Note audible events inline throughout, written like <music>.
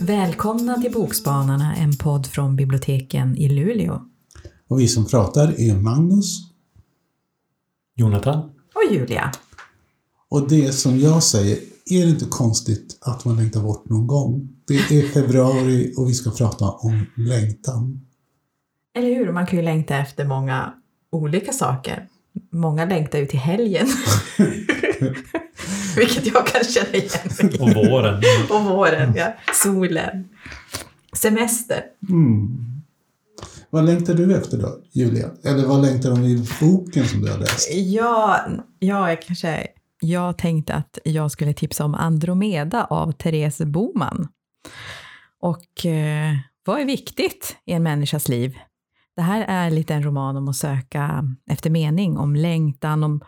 Välkomna till Bokspanarna, en podd från biblioteken i Luleå. Och vi som pratar är Magnus. Jonathan. Och Julia. Och det som jag säger, är det inte konstigt att man längtar bort någon gång? Det är februari och vi ska prata om längtan. Eller hur? Man kan ju längta efter många olika saker. Många längtar ju till helgen. <laughs> Vilket jag kan känna igen mig. Och våren. Och våren, ja. Solen. Semester. Mm. Vad längtar du efter då, Julia? Eller vad längtar du i boken som du har läst? Ja, ja jag kanske... Jag tänkte att jag skulle tipsa om Andromeda av Therese Boman. Och eh, vad är viktigt i en människas liv? Det här är lite en roman om att söka efter mening, om längtan, om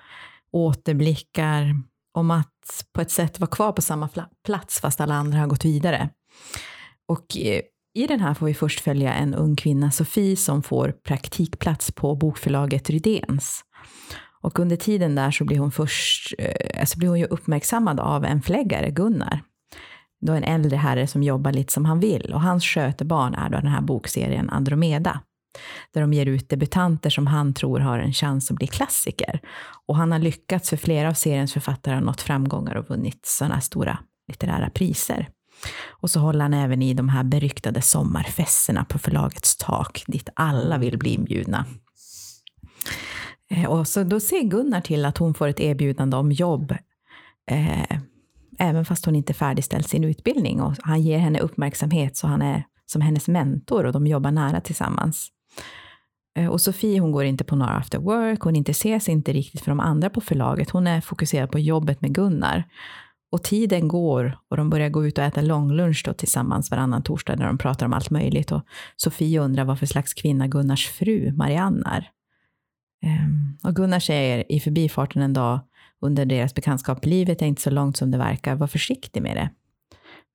återblickar, om att på ett sätt vara kvar på samma plats fast alla andra har gått vidare. Och eh, i den här får vi först följa en ung kvinna, Sofie, som får praktikplats på bokförlaget Rydéns. Och under tiden där så blir hon först, eh, alltså blir hon ju uppmärksammad av en förläggare, Gunnar. Då en äldre herre som jobbar lite som han vill. Och hans skötebarn är då den här bokserien Andromeda. Där de ger ut debutanter som han tror har en chans att bli klassiker. Och han har lyckats för flera av seriens författare har nått framgångar och vunnit sådana stora litterära priser. Och så håller han även i de här beryktade sommarfesterna på förlagets tak, dit alla vill bli inbjudna. Eh, och så då ser Gunnar till att hon får ett erbjudande om jobb, eh, även fast hon inte färdigställt sin utbildning. Och han ger henne uppmärksamhet, så han är som hennes mentor och de jobbar nära tillsammans. Eh, och Sofie hon går inte på några after work, hon intresserar sig inte riktigt för de andra på förlaget. Hon är fokuserad på jobbet med Gunnar. Och tiden går och de börjar gå ut och äta långlunch då tillsammans varannan torsdag där de pratar om allt möjligt. Och Sofie undrar vad för slags kvinna Gunnars fru Marianne är. Ehm, och Gunnar säger i förbifarten en dag under deras bekantskap, livet är inte så långt som det verkar, var försiktig med det.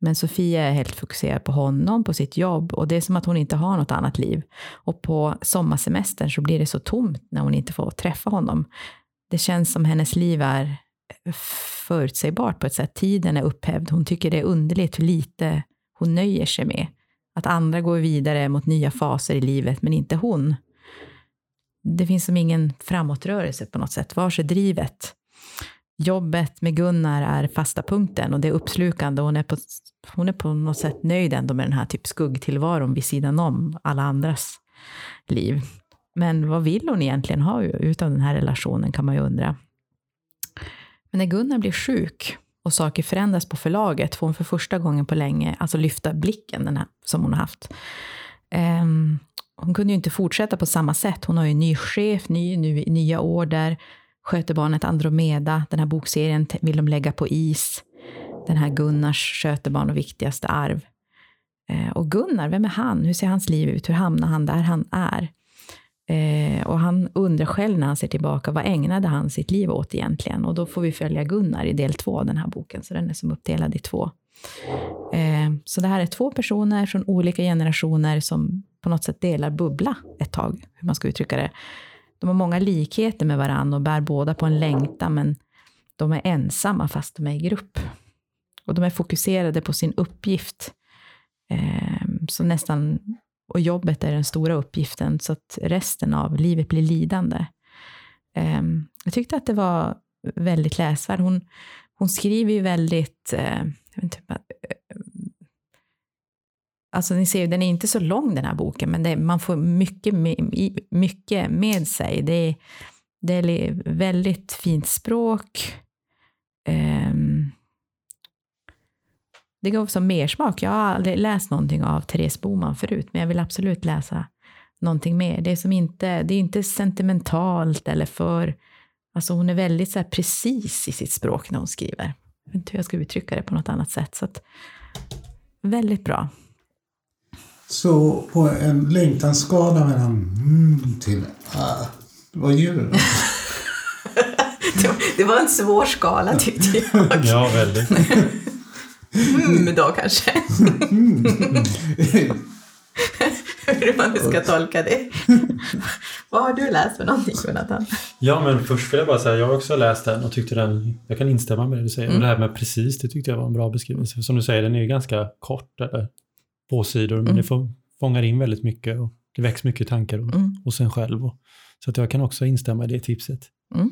Men Sofia är helt fokuserad på honom, på sitt jobb och det är som att hon inte har något annat liv. Och på sommarsemestern så blir det så tomt när hon inte får träffa honom. Det känns som hennes liv är förutsägbart på ett sätt. Tiden är upphävd. Hon tycker det är underligt hur lite hon nöjer sig med. Att andra går vidare mot nya faser i livet, men inte hon. Det finns som ingen framåtrörelse på något sätt. Vars är drivet? Jobbet med Gunnar är fasta punkten och det är uppslukande. Hon är på, hon är på något sätt nöjd ändå med den här typ skuggtillvaron vid sidan om alla andras liv. Men vad vill hon egentligen ha utav den här relationen kan man ju undra. Men när Gunnar blir sjuk och saker förändras på förlaget får hon för första gången på länge alltså lyfta blicken den här, som hon har haft. Um, hon kunde ju inte fortsätta på samma sätt. Hon har ju en ny chef, ny, ny, nya order, sköter barnet Andromeda. Den här bokserien vill de lägga på is. Den här Gunnars skötebarn och viktigaste arv. Eh, och Gunnar, vem är han? Hur ser hans liv ut? Hur hamnar han där han är? Eh, och han undrar själv när han ser tillbaka, vad ägnade han sitt liv åt egentligen? Och då får vi följa Gunnar i del två av den här boken, så den är som uppdelad i två. Eh, så det här är två personer från olika generationer som på något sätt delar bubbla ett tag, hur man ska uttrycka det. De har många likheter med varandra och bär båda på en längtan, men de är ensamma fast de är i grupp. Och de är fokuserade på sin uppgift. Eh, så nästan och jobbet är den stora uppgiften, så att resten av livet blir lidande. Ehm, jag tyckte att det var väldigt läsvärd. Hon, hon skriver ju väldigt... Eh, inte, alltså ni ser, den är inte så lång den här boken, men det, man får mycket med, mycket med sig. Det, det är väldigt fint språk. Um, det gav som mersmak. Jag har aldrig läst någonting av Therese Boman förut, men jag vill absolut läsa någonting mer. Det är, som inte, det är inte sentimentalt eller för... Alltså hon är väldigt så precis i sitt språk när hon skriver. Jag vet inte hur jag ska uttrycka det på något annat sätt. Så att, väldigt bra. Så på en längtansskala mellan mm till ah, vad ger du då? <laughs> det var en svår skala tyckte jag. <laughs> ja, väldigt. mm då kanske. Hur man nu ska tolka det. Vad har du läst för någonting, Jonathan? Ja, men först vill jag bara säga, jag har också läst den och tyckte den, jag kan instämma med det du säger. Mm. Och det här med precis, det tyckte jag var en bra beskrivning. För som du säger, den är ju ganska kort, eller på sidor, men Mm. det får, fångar in väldigt mycket och det väcks mycket tankar och, Mm. hos en själv. Och, så att jag kan också instämma i det tipset. Mm.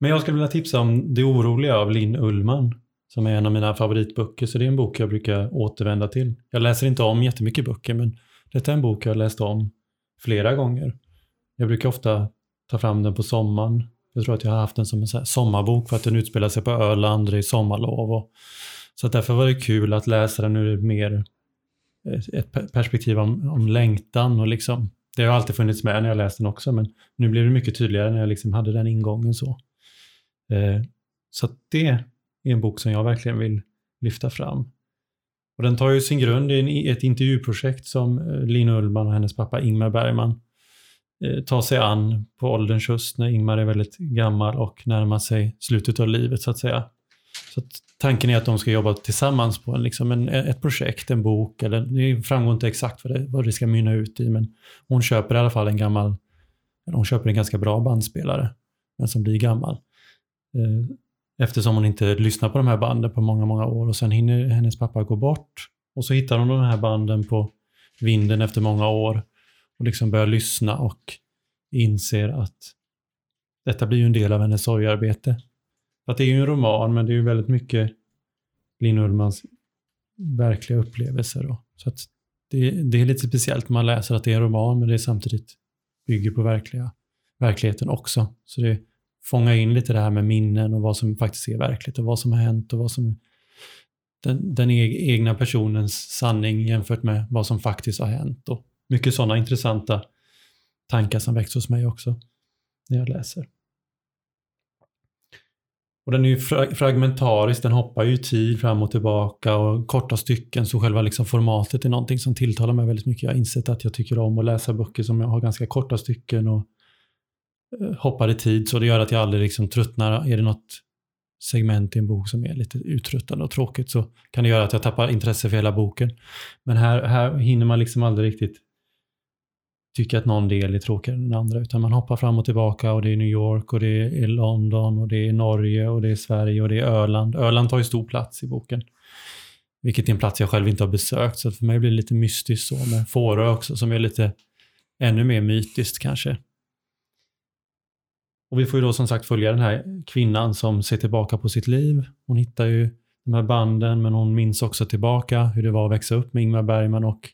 Men jag skulle vilja tipsa om Det oroliga av Linn Ullman, som är en av mina favoritböcker, så det är en bok jag brukar återvända till. Jag läser inte om jättemycket böcker, men detta är en bok jag läst om flera gånger. Jag brukar ofta ta fram den på sommaren. Jag tror att jag har haft den som en sommarbok för att den utspelar sig på Öland det är sommarlov. Och, så att därför var det kul att läsa den ur ett mer Eh, ett perspektiv om, om längtan och liksom det har alltid funnits med när jag läste den också, men nu blev det mycket tydligare när jag liksom hade den ingången så. Eh, så att det är en bok som jag verkligen vill lyfta fram. Och den tar ju sin grund i en, i ett intervjuprojekt som Lina Linn Ullman och hennes pappa Ingmar Bergman eh, tar sig an på ålderns höst när Ingmar är väldigt gammal och närmar sig slutet av livet så att säga. Så att tanken är att de ska jobba tillsammans på en, liksom en, ett projekt, en bok, eller det framgår inte exakt vad det, vad det ska mynna ut i, men hon köper i alla fall en gammal, hon köper en ganska bra bandspelare, men som blir gammal. Eh, eftersom hon inte lyssnar på de här banden på många, många år och sen hinner hennes pappa gå bort. Och så hittar hon de här banden på vinden efter många år och liksom börjar lyssna och inser att detta blir ju en del av hennes sorgarbete. Att det är ju en roman, men det är ju väldigt mycket Linn Ullmans verkliga upplevelser. Då. Så att det, det är lite speciellt när man läser att det är en roman, men det är samtidigt bygger på verkliga, verkligheten också. Så det fångar in lite det här med minnen och vad som faktiskt är verkligt och vad som har hänt och vad som den, den e-, egna personens sanning jämfört med vad som faktiskt har hänt. Och mycket sådana intressanta tankar som väcks hos mig också när jag läser. Och den är ju fra fragmentarisk, den hoppar ju i tid fram och tillbaka och korta stycken, så själva liksom formatet är någonting som tilltalar mig väldigt mycket. Jag har insett att jag tycker om att läsa böcker som har ganska korta stycken och eh, hoppar i tid, så det gör att jag aldrig liksom tröttnar. Är det något segment i en bok som är lite uttröttande och tråkigt så kan det göra att jag tappar intresse för hela boken. Men här, här hinner man liksom aldrig riktigt tycka att någon del är tråkigare än den andra, utan man hoppar fram och tillbaka och det är New York och det är London och det är Norge och det är Sverige och det är Öland. Öland tar ju stor plats i boken, vilket är en plats jag själv inte har besökt, så för mig blir det lite mystiskt så med Fårö också, som är lite ännu mer mytiskt kanske. Och vi får ju då som sagt följa den här kvinnan som ser tillbaka på sitt liv. Hon hittar ju de här banden, men hon minns också tillbaka hur det var att växa upp med Ingmar Bergman och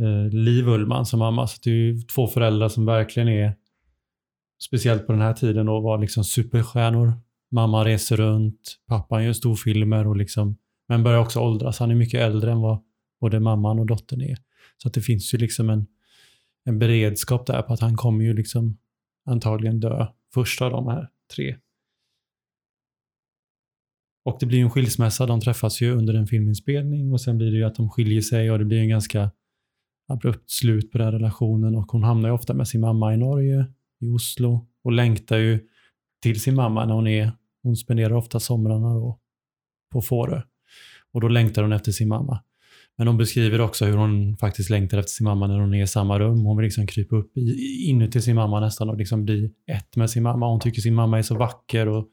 eh, Liv Ullman som mamma. Så det är ju två föräldrar som verkligen är, speciellt på den här tiden, då, var liksom superstjärnor. Mamma reser runt, pappan gör storfilmer och liksom, men börjar också åldras. Han är mycket äldre än vad både mamman och dottern är. Så att det finns ju liksom en, en beredskap där på att han kommer ju liksom antagligen dö först av de här tre. Och det blir ju en skilsmässa, de träffas ju under en filminspelning och sen blir det ju att de skiljer sig och det blir en ganska abrupt slut på den relationen och hon hamnar ju ofta med sin mamma i Norge, i Oslo och längtar ju till sin mamma när hon är, hon spenderar ofta somrarna då på Fårö och då längtar hon efter sin mamma. Men hon beskriver också hur hon faktiskt längtar efter sin mamma när hon är i samma rum. Hon vill liksom krypa upp inuti sin mamma nästan och liksom bli ett med sin mamma. Hon tycker sin mamma är så vacker och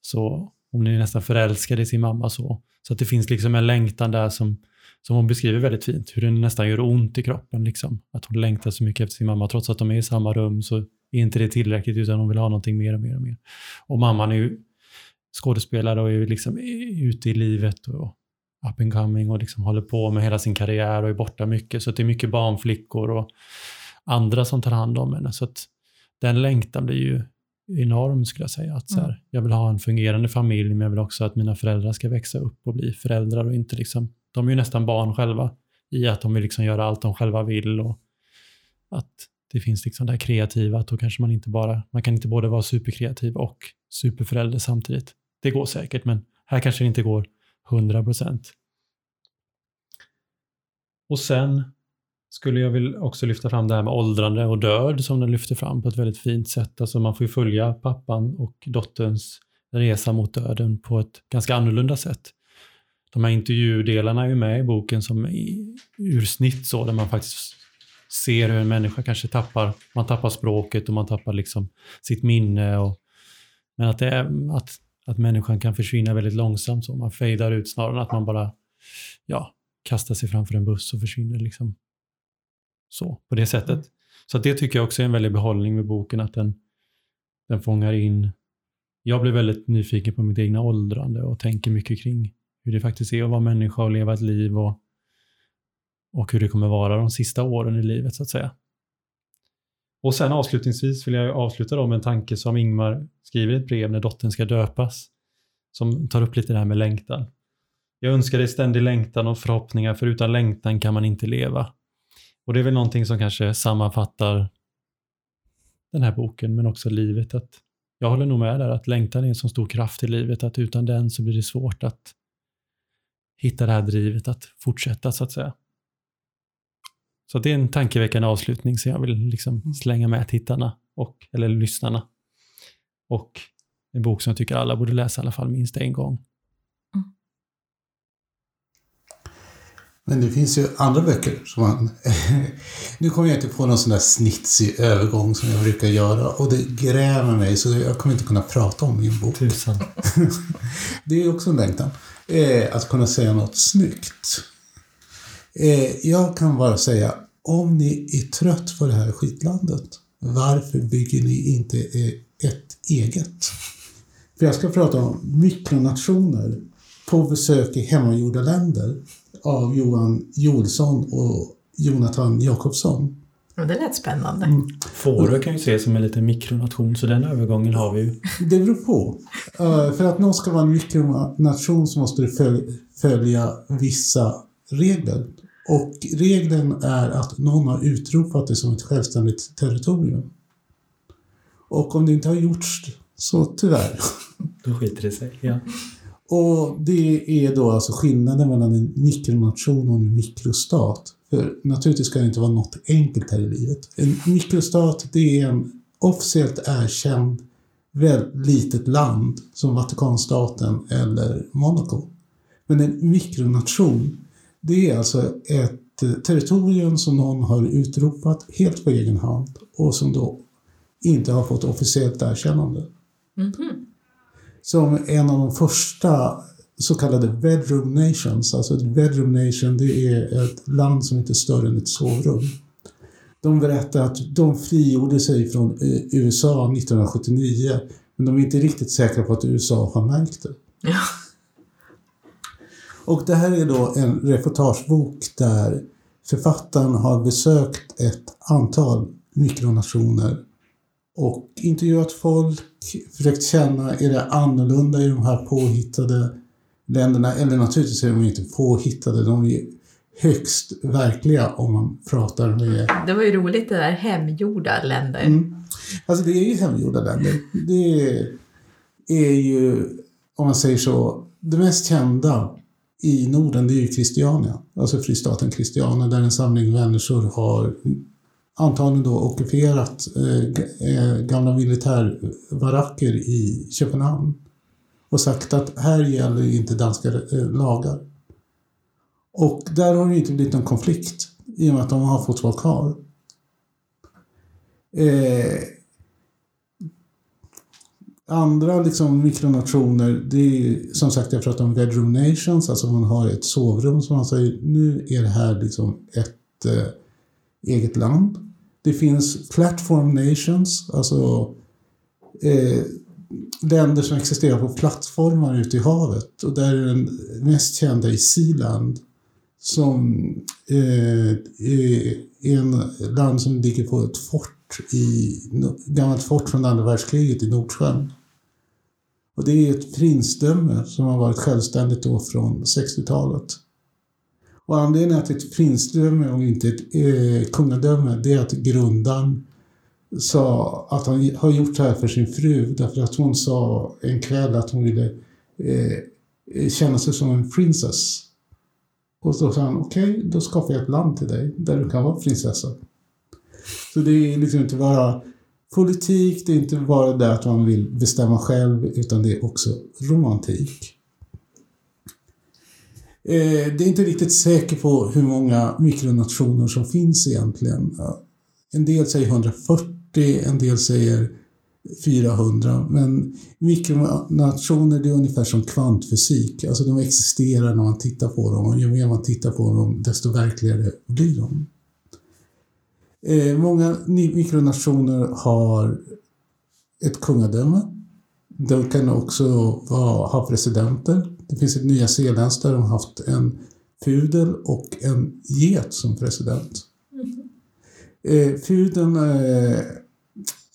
så hon är nästan förälskad i sin mamma. Så, så att det finns liksom en längtan där som, som hon beskriver väldigt fint. Hur det nästan gör ont i kroppen. Liksom. Att hon längtar så mycket efter sin mamma. Trots att de är i samma rum så är inte det tillräckligt utan hon vill ha någonting mer och mer och mer. Och mamman är ju skådespelare och är ju liksom ute i livet och up and coming och liksom håller på med hela sin karriär och är borta mycket. Så det är mycket barnflickor och andra som tar hand om henne. Så att den längtan blir ju enorm skulle jag säga. Att så här, Jag vill ha en fungerande familj men jag vill också att mina föräldrar ska växa upp och bli föräldrar och inte liksom, de är ju nästan barn själva i att de vill liksom göra allt de själva vill och att det finns liksom det här kreativa, att då kanske man inte bara, man kan inte både vara superkreativ och superförälder samtidigt. Det går säkert, men här kanske det inte går 100 procent. Och sen skulle jag vilja också lyfta fram det här med åldrande och död som den lyfter fram på ett väldigt fint sätt. Alltså man får ju följa pappan och dotterns resa mot döden på ett ganska annorlunda sätt. De här intervjudelarna är ju med i boken som i ursnitt så, där man faktiskt ser hur en människa kanske tappar, man tappar språket och man tappar liksom sitt minne. Och, men att, det är, att, att människan kan försvinna väldigt långsamt, så man fejdar ut snarare än att man bara ja, kastar sig framför en buss och försvinner. Liksom. Så, på det sättet. Mm. Så det tycker jag också är en väldig behållning med boken, att den, den fångar in... Jag blir väldigt nyfiken på mitt egna åldrande och tänker mycket kring hur det faktiskt är att vara människa och leva ett liv och, och hur det kommer vara de sista åren i livet så att säga. Och sen avslutningsvis vill jag avsluta då med en tanke som Ingmar skriver i ett brev när dottern ska döpas, som tar upp lite det här med längtan. Jag önskar dig ständig längtan och förhoppningar, för utan längtan kan man inte leva. Och det är väl någonting som kanske sammanfattar den här boken, men också livet. Att jag håller nog med där att längtan är en så stor kraft i livet att utan den så blir det svårt att hitta det här drivet att fortsätta så att säga. Så det är en tankeväckande avslutning som jag vill liksom slänga med tittarna, och, eller lyssnarna. Och en bok som jag tycker alla borde läsa i alla fall minst en gång. Men det finns ju andra böcker som man... <laughs> nu kommer jag inte på någon sån där snitsig övergång som jag brukar göra och det grämer mig så jag kommer inte kunna prata om min bok. Tusan. <laughs> det är också en längtan. Eh, att kunna säga något snyggt. Eh, jag kan bara säga, om ni är trött på det här skitlandet, varför bygger ni inte ett eget? För jag ska prata om mikronationer på besök i hemmagjorda länder av Johan Jolsson och Jonathan Jakobsson. Ja, det lät spännande. Mm. Fårö kan ju ses som en liten mikronation, så den övergången har vi ju. Det beror på. Uh, för att någon ska vara en mikronation så måste det följa vissa regler. Och regeln är att någon har utropat det som ett självständigt territorium. Och om det inte har gjorts, så tyvärr. Då skiter det sig, ja. Och det är då alltså skillnaden mellan en mikronation och en mikrostat. För naturligtvis ska det inte vara något enkelt här i livet. En mikrostat, det är en officiellt erkänd väldigt litet land som Vatikanstaten eller Monaco. Men en mikronation, det är alltså ett territorium som någon har utropat helt på egen hand och som då inte har fått officiellt erkännande. Mm -hmm som en av de första så kallade bedroom nations. Alltså ett bedroom nation det är ett land som inte är större än ett sovrum. De berättar att de frigjorde sig från eh, USA 1979 men de är inte riktigt säkra på att USA har märkt det. Ja. Och det här är då en reportagebok där författaren har besökt ett antal mikronationer och intervjuat folk, försökt känna, är det annorlunda i de här påhittade länderna? Eller naturligtvis är de inte påhittade, de är högst verkliga om man pratar med... Det var ju roligt det där hemgjorda länder. Mm. Alltså det är ju hemgjorda länder. Det är ju, om man säger så, det mest kända i Norden det är ju Christiania, alltså fristaten Christiania där en samling människor har antagligen då ockuperat eh, eh gamla militärbaracker i Köpenhamn och sagt att här gäller inte danska eh, lagar. Och där har det inte blivit någon konflikt i och med att de har fått vara kvar. Eh, andra liksom mikronationer, det är som sagt jag pratar om bedroom nations, alltså man har ett sovrum som man säger nu är det här liksom ett eh, eget land. Det finns platform nations, alltså eh, länder som existerar på plattformar ute i havet. Och där är den mest kända i Sealand som eh, är en land som ligger på ett fort i gammalt fort från andra världskriget i Nordsjön. Och det är ett prinsdöme som har varit självständigt då från 60-talet. Och anledningen till att ett prinsdöme och inte ett eh, kungadöme, det är att grundaren sa att han har gjort det här för sin fru därför att hon sa en kväll att hon ville eh, eh känna sig som en princess. Och så sa han, okej, okay, då skapar jag ett land till dig där du kan vara prinsessa. Så det är liksom inte bara politik, det är inte bara det att man vill bestämma själv, utan det är också romantik. Eh, det är inte riktigt säkert på hur många mikronationer som finns egentligen. En del säger 140, en del säger 400. Men mikronationer det är ungefär som kvantfysik. Alltså de existerar när man tittar på dem och ju mer man tittar på dem desto verkligare blir de. Eh, många mikronationer har ett kungadöme. De kan också ha presidenter. Det finns ett Nya Zeelands där de har haft en pudel och en get som president. Mm. Pudeln eh,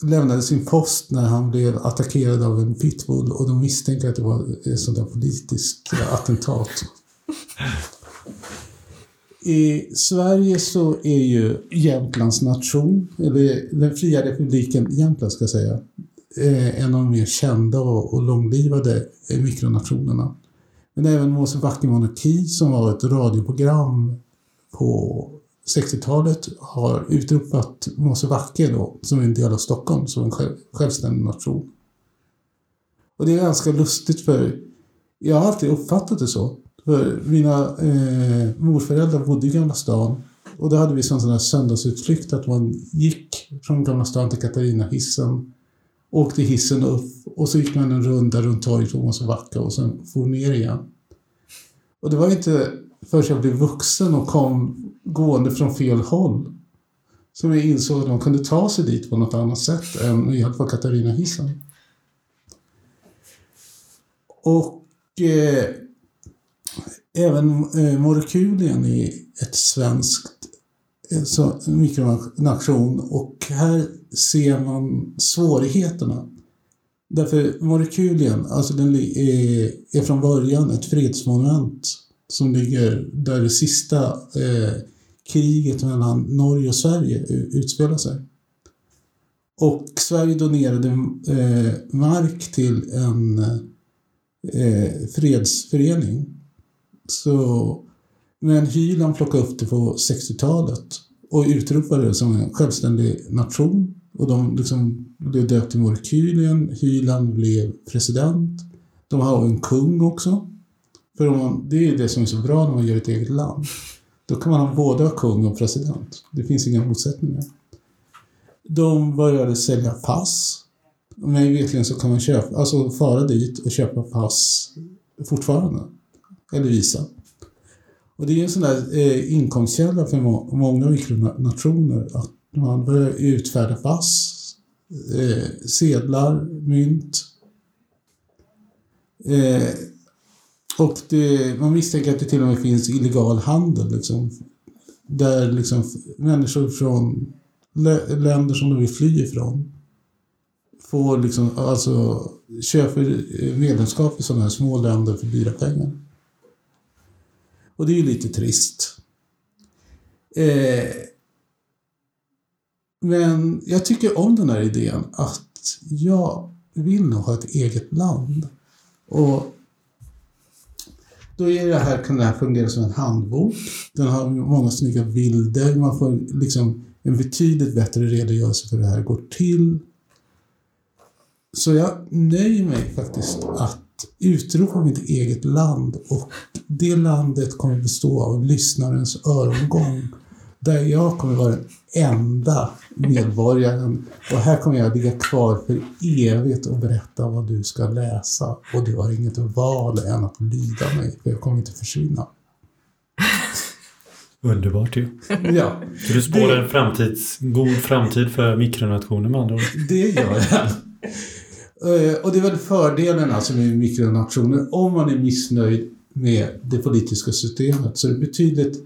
lämnade sin post när han blev attackerad av en pitbull och de misstänker att det var ett sånt där politiskt attentat. I Sverige så är ju Jämtlands nation, eller den fria republiken Jämtland ska jag säga, eh, en av de mer kända och långlivade mikronationerna. Men även Mosebacke monarki som var ett radioprogram på 60-talet har utropat Mosebacke då, som är en del av Stockholm, som en själv, självständig nation. Och det är ganska lustigt för jag har alltid uppfattat det så. För mina eh, morföräldrar bodde i Gamla stan och då hade vi sån där söndagsutflykt att man gick från Gamla stan till Katarina-hissen, åkte hissen upp och så gick man en runda runt torget på Mosebacke och sen for ner igen. Och det var inte förrän jag blev vuxen och kom gående från fel håll som jag insåg att de kunde ta sig dit på något annat sätt än med hjälp av Katarina-hissen. Och eh, även eh, Morokulien är ett svenskt så, mikronation och här ser man svårigheterna. Därför Morokulien, alltså den är, eh, är från början ett fredsmonument som ligger där det sista eh, kriget mellan Norge och Sverige utspelar sig. Och Sverige donerade eh, mark till en eh, fredsförening. Så, men Hyland plockade upp det på 60-talet och utropade det som en självständig nation. Och de liksom blev döpt till Morkylien. Hyland blev president. De har en kung också. För man, det är det som är så bra när man gör ett eget land. Då kan man ha både kung och president. Det finns inga motsättningar. De började sälja pass. Mig vetligen så kan man köpa, alltså fara dit och köpa pass fortfarande. Eller visa. Och det är en sån där eh, inkomstkälla för må många mikronationer att man börjar utfärda pass, eh, sedlar, mynt. Eh, och det, man misstänker att det till och med finns illegal handel. Liksom, där liksom människor från länder som de vill fly ifrån får liksom, alltså, köper eh, medlemskap i sådana här små länder för dyra pengar. Och det är ju lite trist. Eh, men jag tycker om den här idén att jag vill nog ha ett eget land. Och då är det här, kan det här fungera som en handbok. Den har många snygga bilder. Man får liksom en betydligt bättre redogörelse för hur det här går till. Så jag nöjer mig faktiskt att utropa mitt eget land och det landet kommer bestå av lyssnarens örongång där jag kommer vara den enda medborgaren och här kommer jag ligga kvar för evigt och berätta vad du ska läsa och du har inget val än att lyda mig för jag kommer inte försvinna. Underbart ju. Ja. Så du spår det... en framtids, god framtid för mikronationer med andra ord? Det gör jag. Eh, och det är väl fördelen alltså med mikronationer. Om man är missnöjd med det politiska systemet så är det betydligt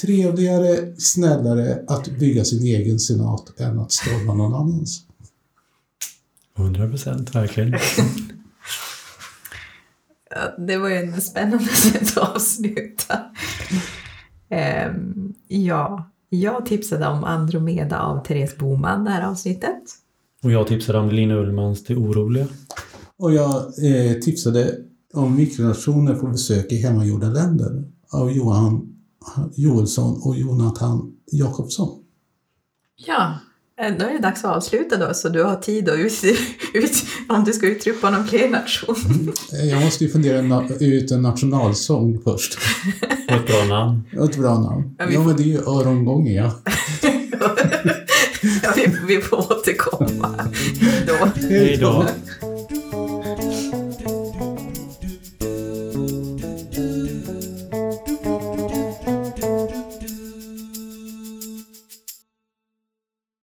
trevligare, snällare att bygga sin egen senat än att storma någon annans. 100 procent, verkligen. <laughs> ja, det var ju en spännande <laughs> sätt att avsluta. Um, ja, jag tipsade om Andromeda av Therese Boman det här avsnittet. Och jag tipsade om Lina Ullmans Det oroliga. Och jag eh, tipsade om mikronationer på besök i hemmagjorda länder av Johan Joelsson och Jonathan Jakobsson. Ja, Eh, Då är det dags att avsluta då, så du har tid att ut, ut, om du ska uttrycka någon fler nation. Jag måste ju fundera na- ut en nationalsång först. Och ett bra namn. Ett bra namn. Ja, vi Ja, får- men det är ju örongånge, ja. <laughs> ja, vi, vi får återkomma. Då. Hej då.